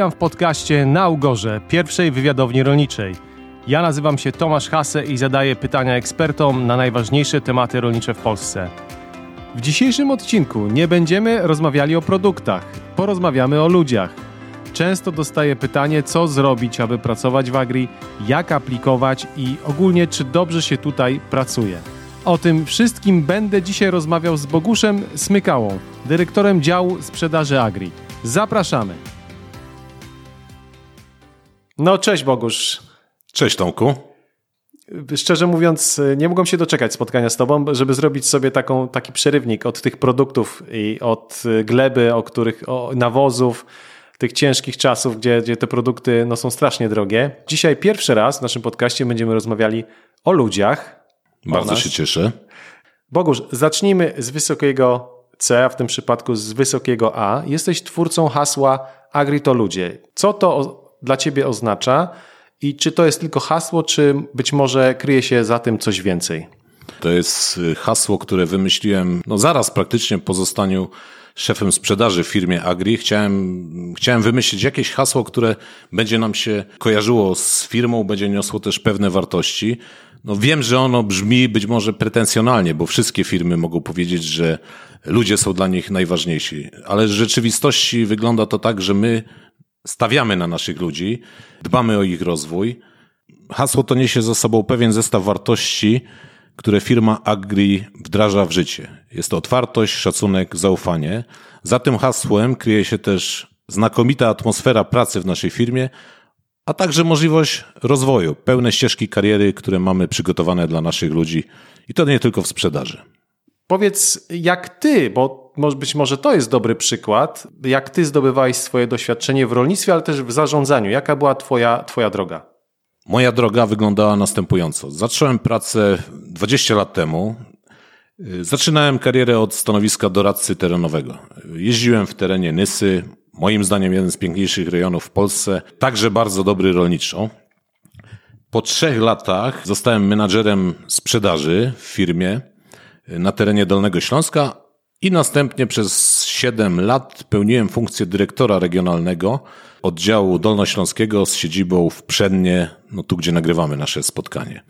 Witam w podcaście Na Ugorze, pierwszej wywiadowni rolniczej. Ja nazywam się Tomasz Hase i zadaję pytania ekspertom na najważniejsze tematy rolnicze w Polsce. W dzisiejszym odcinku nie będziemy rozmawiali o produktach, porozmawiamy o ludziach. Często dostaję pytanie, co zrobić, aby pracować w Agri, jak aplikować i ogólnie, czy dobrze się tutaj pracuje. O tym wszystkim będę dzisiaj rozmawiał z Boguszem Smykałą, dyrektorem działu sprzedaży Agri. Zapraszamy. No cześć Bogusz. Cześć Tomku. Szczerze mówiąc, nie mogłem się doczekać spotkania z Tobą, żeby zrobić sobie taką, taki przerywnik od tych produktów i od gleby, o których, o nawozów, tych ciężkich czasów, gdzie, gdzie te produkty no, są strasznie drogie. Dzisiaj pierwszy raz w naszym podcaście będziemy rozmawiali o ludziach. Bardzo o się cieszę. Bogusz, zacznijmy z wysokiego C, a w tym przypadku z wysokiego A. Jesteś twórcą hasła Agri to ludzie. Co to dla Ciebie oznacza i czy to jest tylko hasło, czy być może kryje się za tym coś więcej? To jest y, hasło, które wymyśliłem no zaraz praktycznie po zostaniu szefem sprzedaży w firmie Agri. Chciałem, chciałem wymyślić jakieś hasło, które będzie nam się kojarzyło z firmą, będzie niosło też pewne wartości. No wiem, że ono brzmi być może pretensjonalnie, bo wszystkie firmy mogą powiedzieć, że ludzie są dla nich najważniejsi, ale w rzeczywistości wygląda to tak, że my stawiamy na naszych ludzi, dbamy o ich rozwój. Hasło to niesie za sobą pewien zestaw wartości, które firma Agri wdraża w życie. Jest to otwartość, szacunek, zaufanie. Za tym hasłem kryje się też znakomita atmosfera pracy w naszej firmie, a także możliwość rozwoju, pełne ścieżki kariery, które mamy przygotowane dla naszych ludzi i to nie tylko w sprzedaży. Powiedz, jak ty, bo być może to jest dobry przykład, jak ty zdobywałeś swoje doświadczenie w rolnictwie, ale też w zarządzaniu. Jaka była twoja, twoja droga? Moja droga wyglądała następująco. Zacząłem pracę 20 lat temu. Zaczynałem karierę od stanowiska doradcy terenowego. Jeździłem w terenie Nysy, moim zdaniem jeden z piękniejszych rejonów w Polsce, także bardzo dobry rolniczo. Po trzech latach zostałem menadżerem sprzedaży w firmie na terenie Dolnego Śląska i następnie przez 7 lat pełniłem funkcję dyrektora regionalnego oddziału dolnośląskiego z siedzibą w Przednie, no tu gdzie nagrywamy nasze spotkanie.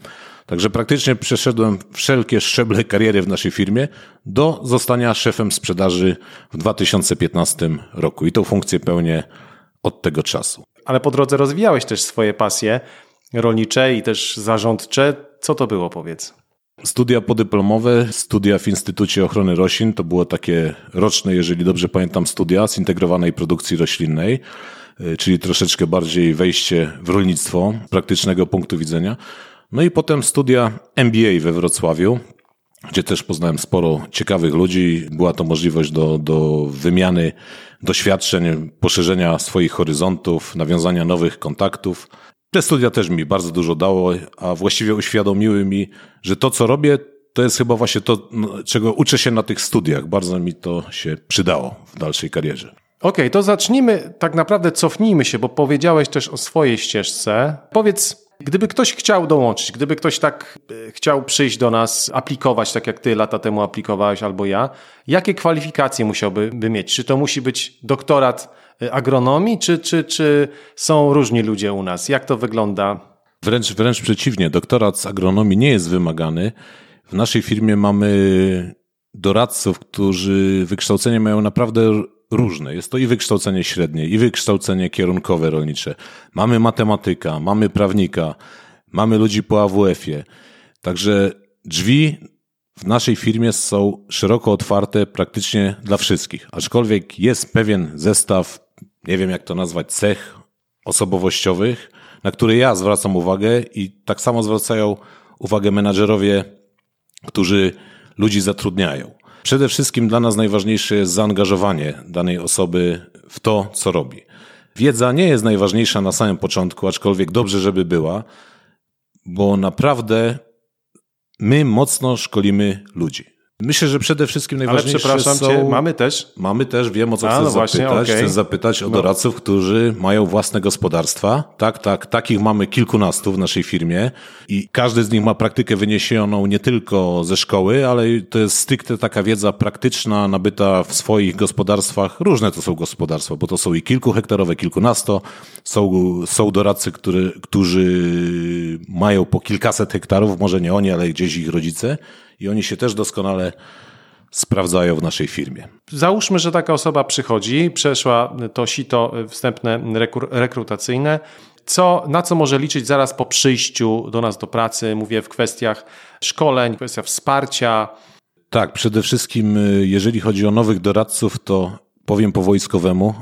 Także praktycznie przeszedłem wszelkie szczeble kariery w naszej firmie do zostania szefem sprzedaży w 2015 roku i tą funkcję pełnię od tego czasu. Ale po drodze rozwijałeś też swoje pasje rolnicze i też zarządcze. Co to było, powiedz? Studia podyplomowe, studia w Instytucie Ochrony Roślin, to było takie roczne, jeżeli dobrze pamiętam, studia zintegrowanej produkcji roślinnej, y, czyli troszeczkę bardziej wejście w rolnictwo praktycznego punktu widzenia. No i potem studia MBA we Wrocławiu, gdzie też poznałem sporo ciekawych ludzi. Była to możliwość do, do wymiany doświadczeń, poszerzenia swoich horyzontów, nawiązania nowych kontaktów. Te studia też mi bardzo dużo dało, a właściwie uświadomiły mi, że to, co robię, to jest chyba właśnie to, no, czego uczę się na tych studiach. Bardzo mi to się przydało w dalszej karierze. Okej, okay, to zacznijmy, tak naprawdę cofnijmy się, bo powiedziałeś też o swojej ścieżce. Powiedz, Gdyby ktoś chciał dołączyć, gdyby ktoś tak e, chciał przyjść do nas, aplikować, tak jak ty lata temu aplikowałeś albo ja, jakie kwalifikacje musiałby by mieć? Czy to musi być doktorat agronomii, czy, czy, czy są różni ludzie u nas? Jak to wygląda? Wręcz, wręcz przeciwnie, doktorat z agronomii nie jest wymagany. W naszej firmie mamy doradców, którzy wykształcenie mają naprawdę różne. Jest to i wykształcenie średnie, i wykształcenie kierunkowe rolnicze. Mamy matematyka, mamy prawnika, mamy ludzi po AWF-ie. Także drzwi w naszej firmie są szeroko otwarte praktycznie dla wszystkich. Aczkolwiek jest pewien zestaw, nie wiem jak to nazwać, cech osobowościowych, na które ja zwracam uwagę i tak samo zwracają uwagę menadżerowie, którzy ludzi zatrudniają. Przede wszystkim dla nas najważniejsze jest zaangażowanie danej osoby w to, co robi. Wiedza nie jest najważniejsza na samym początku, aczkolwiek dobrze, żeby była, bo naprawdę my mocno szkolimy ludzi. Myślę, że przede wszystkim najważniejsze Ale przepraszam są... cię, mamy też? Mamy też, wiem o co A, chcę no właśnie, zapytać. okay. Chcę zapytać o No. doradców, którzy mają własne gospodarstwa. Tak, tak, takich mamy kilkunastu w naszej firmie i każdy z nich ma praktykę wyniesioną nie tylko ze szkoły, ale to jest stricte taka wiedza praktyczna, nabyta w swoich gospodarstwach. Różne to są gospodarstwa, bo to są i kilkuhektarowe, kilkunasto. Są, są doradcy, który, którzy mają po kilkaset hektarów, może nie oni, ale gdzieś ich rodzice i oni się też doskonale sprawdzają w naszej firmie. Załóżmy, że taka osoba przychodzi, przeszła to sito wstępne rekru- rekrutacyjne. Co, na co może liczyć zaraz po przyjściu do nas do pracy? Mówię w kwestiach szkoleń, kwestiach wsparcia. Tak, przede wszystkim y, jeżeli chodzi o nowych doradców, to powiem po wojskowemu,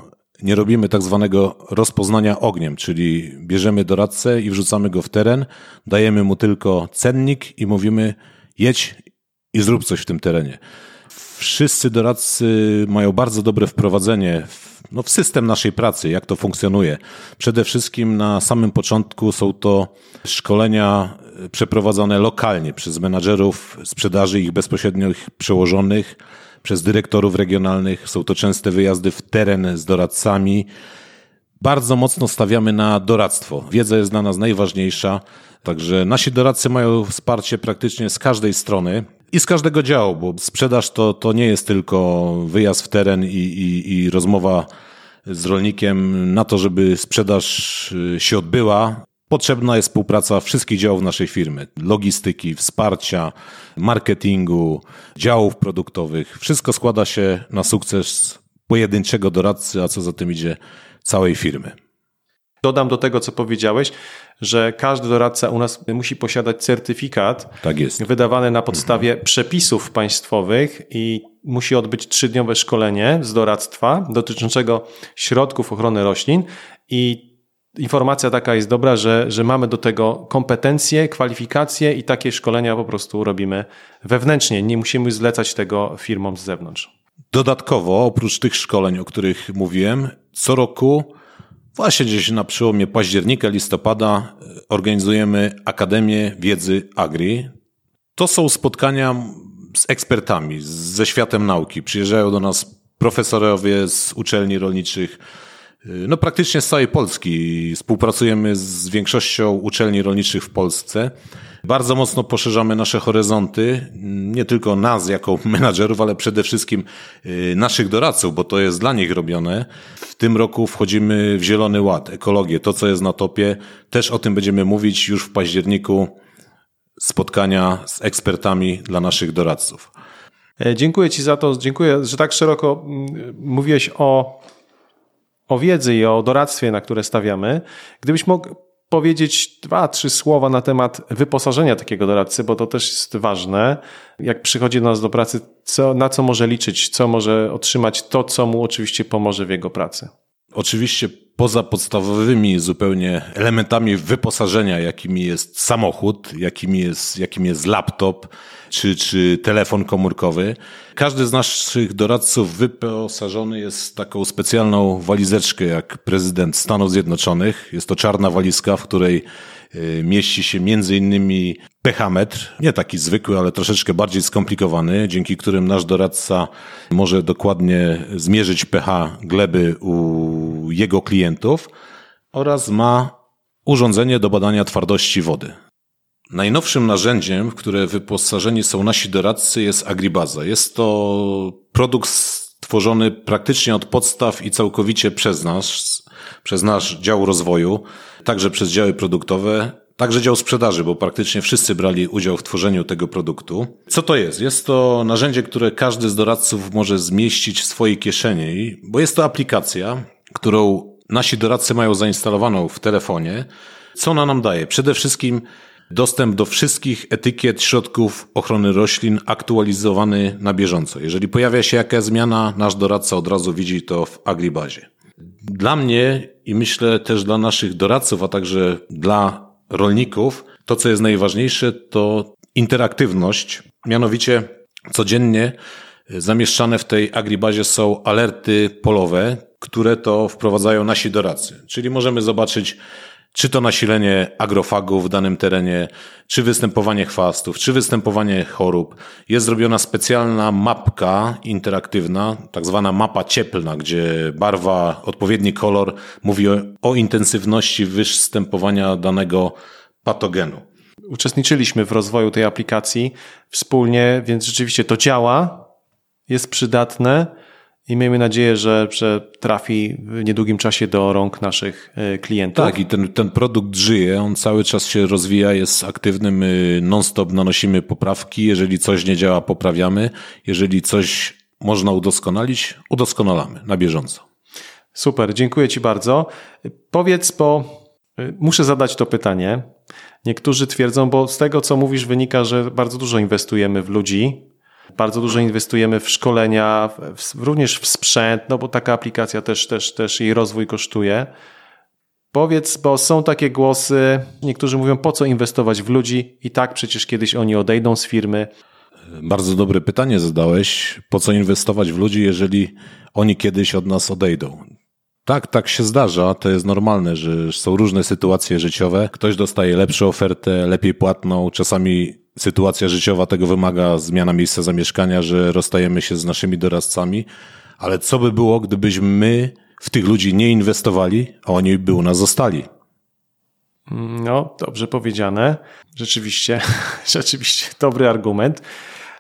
nie robimy tak zwanego rozpoznania ogniem, czyli bierzemy doradcę i wrzucamy go w teren, dajemy mu tylko cennik i mówimy jedź i zrób coś w tym terenie. Wszyscy doradcy mają bardzo dobre wprowadzenie w, no, w system naszej pracy, jak to funkcjonuje. Przede wszystkim na samym początku są to szkolenia y, przeprowadzane lokalnie przez menadżerów sprzedaży, ich bezpośrednich przełożonych, przez dyrektorów regionalnych. Są to częste wyjazdy w teren z doradcami. Bardzo mocno stawiamy na doradztwo. Wiedza jest dla nas najważniejsza, także nasi doradcy mają wsparcie praktycznie z każdej strony i z każdego działu, bo sprzedaż to, to nie jest tylko wyjazd w teren i, i, i rozmowa z rolnikiem na to, żeby sprzedaż y, się odbyła. Potrzebna jest współpraca wszystkich działów naszej firmy: logistyki, wsparcia, marketingu, działów produktowych. Wszystko składa się na sukces pojedynczego doradcy, a co za tym idzie całej firmy. Dodam do tego, co powiedziałeś, że każdy doradca u nas musi posiadać certyfikat Tak jest. wydawany na podstawie przepisów państwowych i musi odbyć trzydniowe szkolenie z doradztwa dotyczącego środków ochrony roślin i informacja taka jest dobra, że, że mamy do tego kompetencje, kwalifikacje i takie szkolenia po prostu robimy wewnętrznie. Nie musimy zlecać tego firmom z zewnątrz. Dodatkowo, oprócz tych szkoleń, o których mówiłem, co roku, właśnie gdzieś na przełomie października, listopada, organizujemy Akademię Wiedzy Agri. To są spotkania z ekspertami, ze światem nauki. Przyjeżdżają do nas profesorowie z uczelni rolniczych, no praktycznie z całej Polski. Współpracujemy z większością uczelni rolniczych w Polsce. Bardzo mocno poszerzamy nasze horyzonty, nie tylko nas jako menadżerów, ale przede wszystkim y, naszych doradców, bo to jest dla nich robione. W tym roku wchodzimy w Zielony Ład, ekologię, to co jest na topie. Też o tym będziemy mówić już w październiku. Spotkania z ekspertami dla naszych doradców. E, Dziękuję Ci za to, dziękuję, że tak szeroko mm, mówiłeś o, o wiedzy i o doradztwie, na które stawiamy. Gdybyś mógł powiedzieć dwa, trzy słowa na temat wyposażenia takiego doradcy, bo to też jest ważne. Jak przychodzi do nas do pracy, co, na co może liczyć, co może otrzymać, to co mu oczywiście pomoże w jego pracy. Oczywiście poza podstawowymi zupełnie elementami wyposażenia, jakimi jest samochód, jakimi jest, jakim jest laptop czy, czy telefon komórkowy, każdy z naszych doradców wyposażony jest taką specjalną walizeczkę jak prezydent Stanów Zjednoczonych. Jest to czarna walizka, w której mieści się innymi pechametr, nie taki zwykły, ale troszeczkę bardziej skomplikowany, dzięki którym nasz doradca może dokładnie zmierzyć pH gleby u jego klientów oraz ma urządzenie do badania twardości wody. Najnowszym narzędziem, w które wyposażeni są nasi doradcy jest Agribaza. Jest to produkt stworzony praktycznie od podstaw i całkowicie przez nas, przez nasz dział rozwoju, także przez działy produktowe, także dział sprzedaży, bo praktycznie wszyscy brali udział w tworzeniu tego produktu. Co to jest? Jest to narzędzie, które każdy z doradców może zmieścić w swojej kieszeni, bo jest to aplikacja, którą nasi doradcy mają zainstalowaną w telefonie. Co ona nam daje? Przede wszystkim dostęp do wszystkich etykiet środków ochrony roślin aktualizowany na bieżąco. Jeżeli pojawia się jakaś zmiana, nasz doradca od razu widzi to w Agribazie. Dla mnie i myślę też dla naszych doradców, a także dla rolników, to co jest najważniejsze to interaktywność. Mianowicie codziennie zamieszczane w tej Agribazie są alerty polowe, które to wprowadzają nasi doradcy. Czyli możemy zobaczyć czy to nasilenie agrofagów w danym terenie, czy występowanie chwastów, czy występowanie chorób. Jest zrobiona specjalna mapka interaktywna, tak zwana mapa cieplna, gdzie barwa, odpowiedni kolor mówi o, o intensywności występowania danego patogenu. Uczestniczyliśmy w rozwoju tej aplikacji wspólnie, więc rzeczywiście to działa, jest przydatne i miejmy nadzieję, że, że trafi w niedługim czasie do rąk naszych e, klientów. Tak, i ten, ten produkt żyje, on cały czas się rozwija, jest aktywny, my non-stop nanosimy poprawki, jeżeli coś nie działa, poprawiamy, jeżeli coś można udoskonalić, udoskonalamy na bieżąco. Super, dziękuję Ci bardzo. Powiedz, bo e, muszę zadać to pytanie. Niektórzy twierdzą, bo z tego, co mówisz, wynika, że bardzo dużo inwestujemy w ludzi, bardzo dużo inwestujemy w szkolenia, w, również w sprzęt, no bo taka aplikacja też, też, też jej rozwój kosztuje. Powiedz, bo są takie głosy, niektórzy mówią, po co inwestować w ludzi i tak przecież kiedyś oni odejdą z firmy. Bardzo dobre pytanie zadałeś. Po co inwestować w ludzi, jeżeli oni kiedyś od nas odejdą? Tak, tak się zdarza. To jest normalne, że są różne sytuacje życiowe. Ktoś dostaje lepszą ofertę, lepiej płatną. Czasami sytuacja życiowa tego wymaga, zmiana miejsca zamieszkania, że rozstajemy się z naszymi doradcami. Ale co by było, gdybyśmy my w tych ludzi nie inwestowali, a oni by u nas zostali? No, dobrze powiedziane. Rzeczywiście, rzeczywiście dobry argument.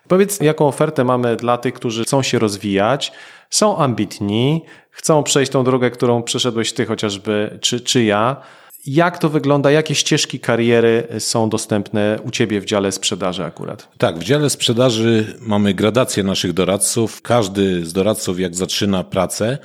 Powiedz, jaką ofertę mamy dla tych, którzy chcą się rozwijać, są ambitni, chcą przejść tą drogę, którą przeszedłeś ty chociażby, czy, czy ja. Jak to wygląda? Jakie ścieżki kariery są dostępne u Ciebie w dziale sprzedaży akurat? Tak, w dziale sprzedaży mamy gradację naszych doradców. Każdy z doradców, jak zaczyna pracę,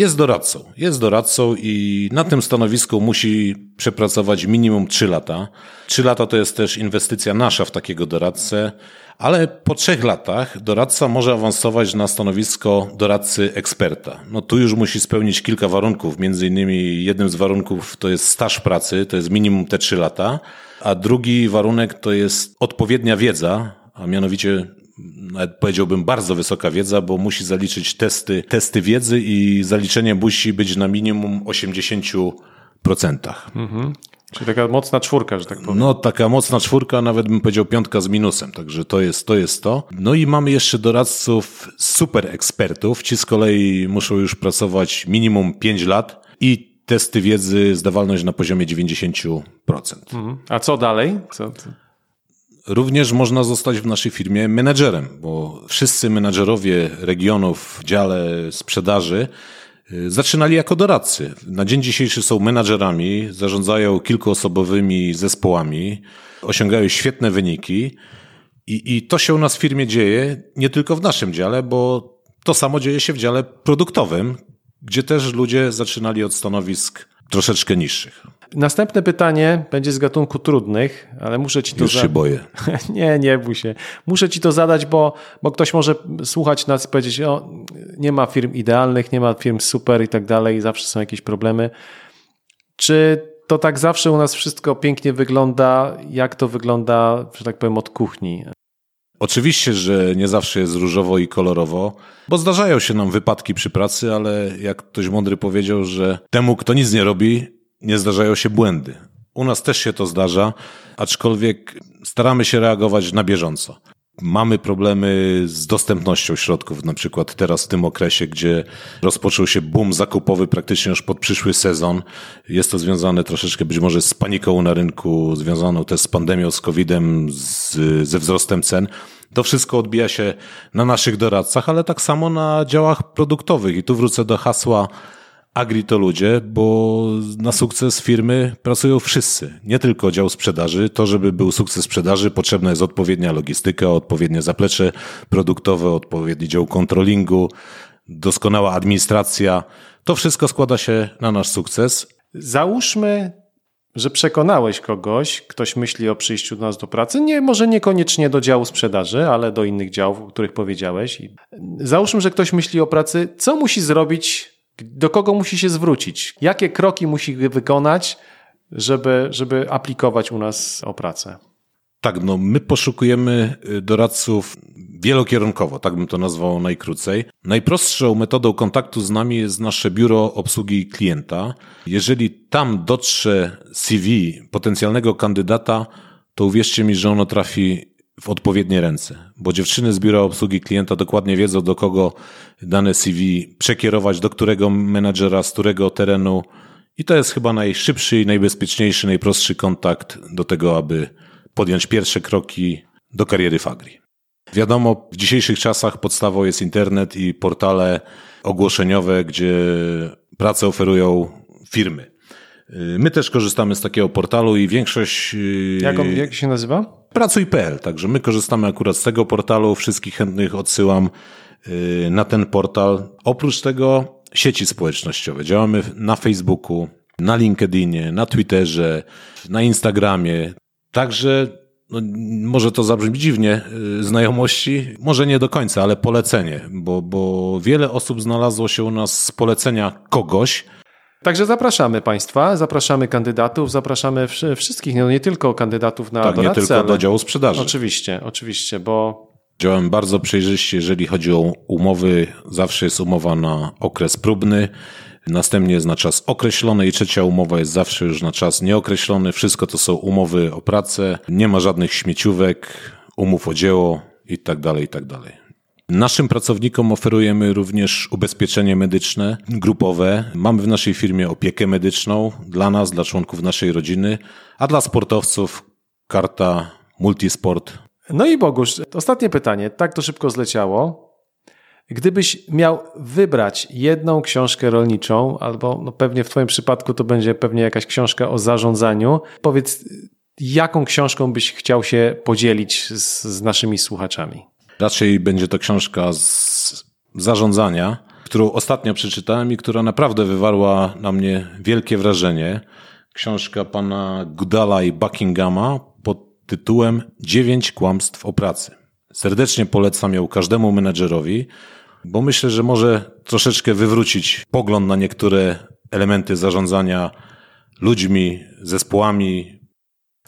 jest doradcą. Jest doradcą i na tym stanowisku musi przepracować minimum 3 lata. 3 lata to jest też inwestycja nasza w takiego doradcę, ale po trzech latach doradca może awansować na stanowisko doradcy eksperta. No tu już musi spełnić kilka warunków, między innymi jednym z warunków to jest staż pracy, to jest minimum te trzy lata, a drugi warunek to jest odpowiednia wiedza, a mianowicie nawet powiedziałbym bardzo wysoka wiedza, bo musi zaliczyć testy, testy wiedzy i zaliczenie musi być na minimum 80%. Mhm. Czyli taka mocna czwórka, że tak powiem. No, taka mocna czwórka, nawet bym powiedział piątka z minusem, także to jest to. Jest to. No i mamy jeszcze doradców super ekspertów. Ci z kolei muszą już pracować minimum 5 lat i testy wiedzy, zdawalność na poziomie 90%. Mhm. A co dalej? Co... Również można zostać w naszej firmie menedżerem, bo wszyscy menedżerowie regionów w dziale sprzedaży y, zaczynali jako doradcy. Na dzień dzisiejszy są menadżerami, zarządzają kilkuosobowymi zespołami, osiągają świetne wyniki i, i to się u nas w firmie dzieje nie tylko w naszym dziale, bo to samo dzieje się w dziale produktowym, gdzie też ludzie zaczynali od stanowisk troszeczkę niższych. Następne pytanie będzie z gatunku trudnych, ale muszę ci to Już się boję. nie, nie bój się. Muszę ci to zadać, bo, bo ktoś może słuchać nas i powiedzieć, o, nie ma firm idealnych, nie ma firm super i tak dalej, zawsze są jakieś problemy. Czy to tak zawsze u nas wszystko pięknie wygląda? Jak to wygląda, że tak powiem, od kuchni? Oczywiście, że nie zawsze jest różowo i kolorowo, bo zdarzają się nam wypadki przy pracy, ale jak ktoś mądry powiedział, że temu, kto nic nie robi, nie zdarzają się błędy. U nas też się to zdarza, aczkolwiek staramy się reagować na bieżąco. Mamy problemy z dostępnością środków, na przykład teraz w tym okresie, gdzie rozpoczął się boom zakupowy praktycznie już pod przyszły sezon. Jest to związane troszeczkę być może z paniką na rynku, związaną też z pandemią, z COVID-em, z, ze wzrostem cen. To wszystko odbija się na naszych doradcach, ale tak samo na działach produktowych. I tu wrócę do hasła Agri to ludzie, bo na sukces firmy pracują wszyscy, nie tylko dział sprzedaży. To, żeby był sukces sprzedaży, potrzebna jest odpowiednia logistyka, odpowiednie zaplecze produktowe, odpowiedni dział kontrolingu, doskonała administracja. To wszystko składa się na nasz sukces. Załóżmy, że przekonałeś kogoś, ktoś myśli o przyjściu do nas do pracy, nie, może niekoniecznie do działu sprzedaży, ale do innych działów, o których powiedziałeś. Załóżmy, że ktoś myśli o pracy, co musi zrobić do kogo musi się zwrócić? Jakie kroki musi wykonać, żeby, żeby aplikować u nas o pracę? Tak, no my poszukujemy y, doradców wielokierunkowo, tak bym to nazwał najkrócej. Najprostszą metodą kontaktu z nami jest nasze biuro obsługi klienta. Jeżeli tam dotrze CV potencjalnego kandydata, to uwierzcie mi, że ono trafi w odpowiednie ręce, bo dziewczyny z biura obsługi klienta dokładnie wiedzą, do kogo dane CV przekierować, do którego menadżera, z którego terenu. I to jest chyba najszybszy i najbezpieczniejszy, najprostszy kontakt do tego, aby podjąć pierwsze kroki do kariery w Agri. Wiadomo, w dzisiejszych czasach podstawą jest internet i portale ogłoszeniowe, gdzie pracę oferują firmy. My też korzystamy z takiego portalu i większość. Jak, on, jak się nazywa? Pracuj.pl. Także my korzystamy akurat z tego portalu. Wszystkich chętnych odsyłam y, na ten portal. Oprócz tego sieci społecznościowe. Działamy na Facebooku, na LinkedInie, na Twitterze, na Instagramie. Także no, może to zabrzmi dziwnie, y, znajomości, może nie do końca, ale polecenie, bo, bo wiele osób znalazło się u nas z polecenia kogoś, Także zapraszamy Państwa, zapraszamy kandydatów, zapraszamy wszystkich, no nie tylko kandydatów na tak, doradcę, nie tylko do działu sprzedaży. Oczywiście, oczywiście, bo... Działam bardzo przejrzyście, jeżeli chodzi o umowy. Zawsze jest umowa na okres próbny, następnie jest na czas określony i trzecia umowa jest zawsze już na czas nieokreślony. Wszystko to są umowy o pracę, nie ma żadnych śmieciówek, umów o dzieło i tak dalej, i tak dalej. Naszym pracownikom oferujemy również ubezpieczenie medyczne grupowe. Mamy w naszej firmie opiekę medyczną dla nas, dla członków naszej rodziny, a dla sportowców karta Multisport. No i Bogusz, ostatnie pytanie. Tak to szybko zleciało. Gdybyś miał wybrać jedną książkę rolniczą, albo no pewnie w Twoim przypadku to będzie pewnie jakaś książka o zarządzaniu, powiedz, jaką książką byś chciał się podzielić z, z naszymi słuchaczami? Raczej będzie to książka z zarządzania, którą ostatnio przeczytałem i która naprawdę wywarła na mnie wielkie wrażenie. Książka pana Goodala i Buckinghama pod tytułem Dziewięć kłamstw o pracy. Serdecznie polecam ją każdemu menedżerowi, bo myślę, że może troszeczkę wywrócić pogląd na niektóre elementy zarządzania ludźmi, zespołami.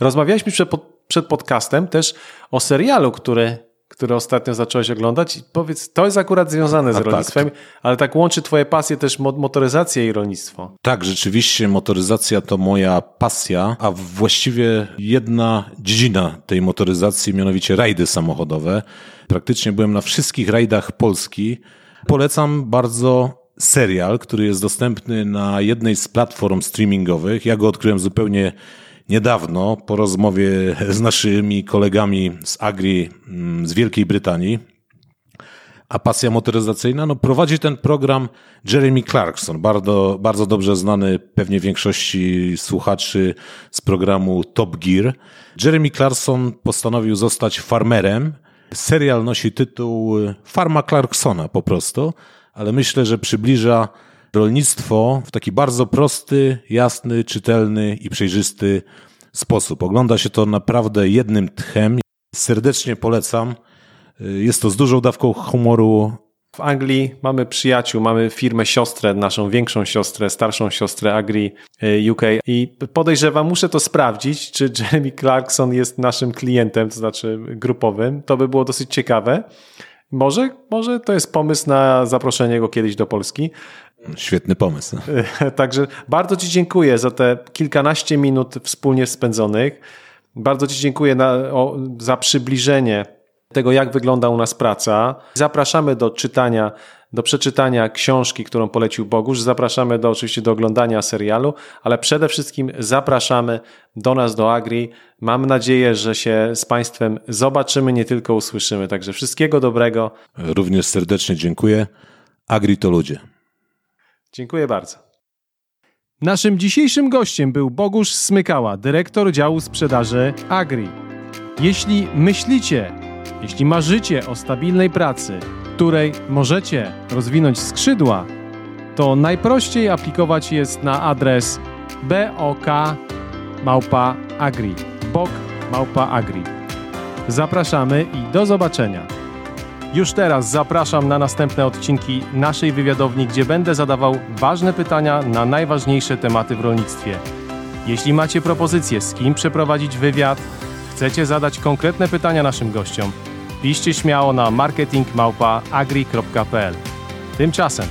Rozmawialiśmy przed, przed podcastem też o serialu, który które ostatnio zacząłeś oglądać. Powiedz, to jest akurat związane z A tak. rolnictwem, tak. ale tak łączy twoje pasje też motoryzację i rolnictwo. Tak, rzeczywiście motoryzacja to moja pasja, a właściwie jedna dziedzina tej motoryzacji, mianowicie rajdy samochodowe. Praktycznie byłem na wszystkich rajdach Polski. Polecam bardzo serial, który jest dostępny na jednej z platform streamingowych. Ja go odkryłem zupełnie niedawno po rozmowie z naszymi kolegami z Agri mm, z Wielkiej Brytanii, a pasja motoryzacyjna, no prowadzi ten program Jeremy Clarkson, bardzo, bardzo dobrze znany pewnie większości słuchaczy z programu Top Gear. Jeremy Clarkson postanowił zostać farmerem. Serial nosi tytuł Farma Clarksona po prostu, ale myślę, że przybliża rolnictwo w taki bardzo prosty, jasny, czytelny i przejrzysty sposób. Ogląda się to naprawdę jednym tchem. Serdecznie polecam. Jest to z dużą dawką humoru. W Anglii mamy przyjaciół, mamy firmę siostrę, naszą większą siostrę, starszą siostrę Agri e, UK i podejrzewam, muszę to sprawdzić, czy Jeremy Clarkson jest naszym klientem, to znaczy grupowym. To by było dosyć ciekawe. Może, może to jest pomysł na zaproszenie go kiedyś do Polski. Świetny pomysł. Także bardzo Ci dziękuję za te kilkanaście minut wspólnie spędzonych. Bardzo Ci dziękuję na, o, za przybliżenie tego, jak wygląda u nas praca. Zapraszamy do czytania, do przeczytania książki, którą polecił Bogusz. Zapraszamy do, oczywiście do oglądania serialu, ale przede wszystkim zapraszamy do nas, do Agri. Mam nadzieję, że się z Państwem zobaczymy, nie tylko usłyszymy. Także wszystkiego dobrego. Również serdecznie dziękuję. Agri to ludzie. Dziękuję bardzo. Naszym dzisiejszym gościem był Bogusz Smykała, dyrektor działu sprzedaży Agri. Jeśli myślicie, jeśli marzycie o stabilnej pracy, której możecie rozwinąć skrzydła, to najprościej aplikować jest na adres bok małpa agri. bok małpa agri. Zapraszamy i do zobaczenia. Już teraz zapraszam na następne odcinki naszej wywiadowni, gdzie będę zadawał ważne pytania na najważniejsze tematy w rolnictwie. Jeśli macie propozycje, z kim przeprowadzić wywiad, Chcecie zadać konkretne pytania naszym gościom? Piszcie śmiało na marketingmałpa.agri.pl. Tymczasem